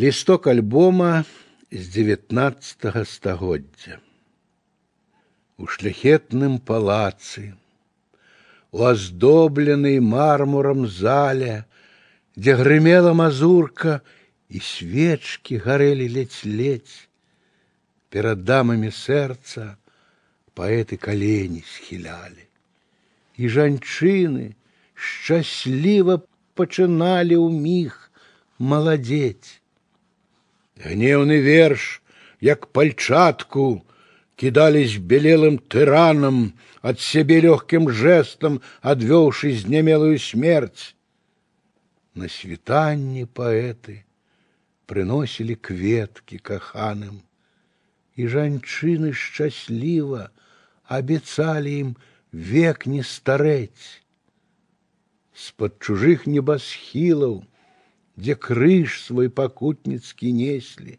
Лісток альбома з 19 стагоддзя. У шляхетным палацы, у аздобленай мармурам зале, дзе грымела мазурка і свечкі гарэлі ледзь-ледзь, перад дамамі сэрца паэты калені схілялі. І жанчыны шчасліва пачыналі ў міг маладзець. Гневны верш, як пальчатку, кидались белелым тыранам, от себе легким жестом адвёўшы знямелую смерть. На світанні паэты прыносілі кветкі каханым, і жанчыны шчасліва абяцалі ім век не старэць. З-пад чужых небасхілаў где крыш свой пакутніцкі неслі,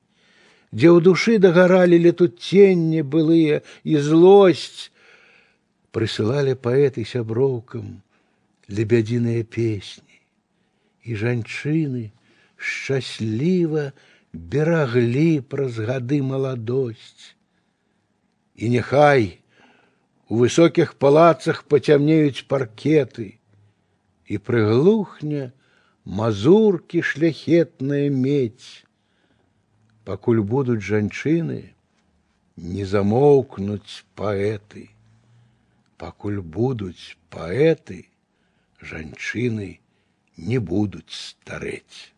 где ў душы дагорали летуценне былые и злость, прысылалі паэты сяброўкам лебядзіныя песні, і жанчыны шчасліва бераглі праз гады маладосць. І няхай у высокіх палацах пацямнеюць паркеты, і прыглухне мазуркі шляхетная медь. Пакуль будуць жанчыны, не замоўкнуць паэты. Пакуль будуць паэты, жанчыны не будуць старэць.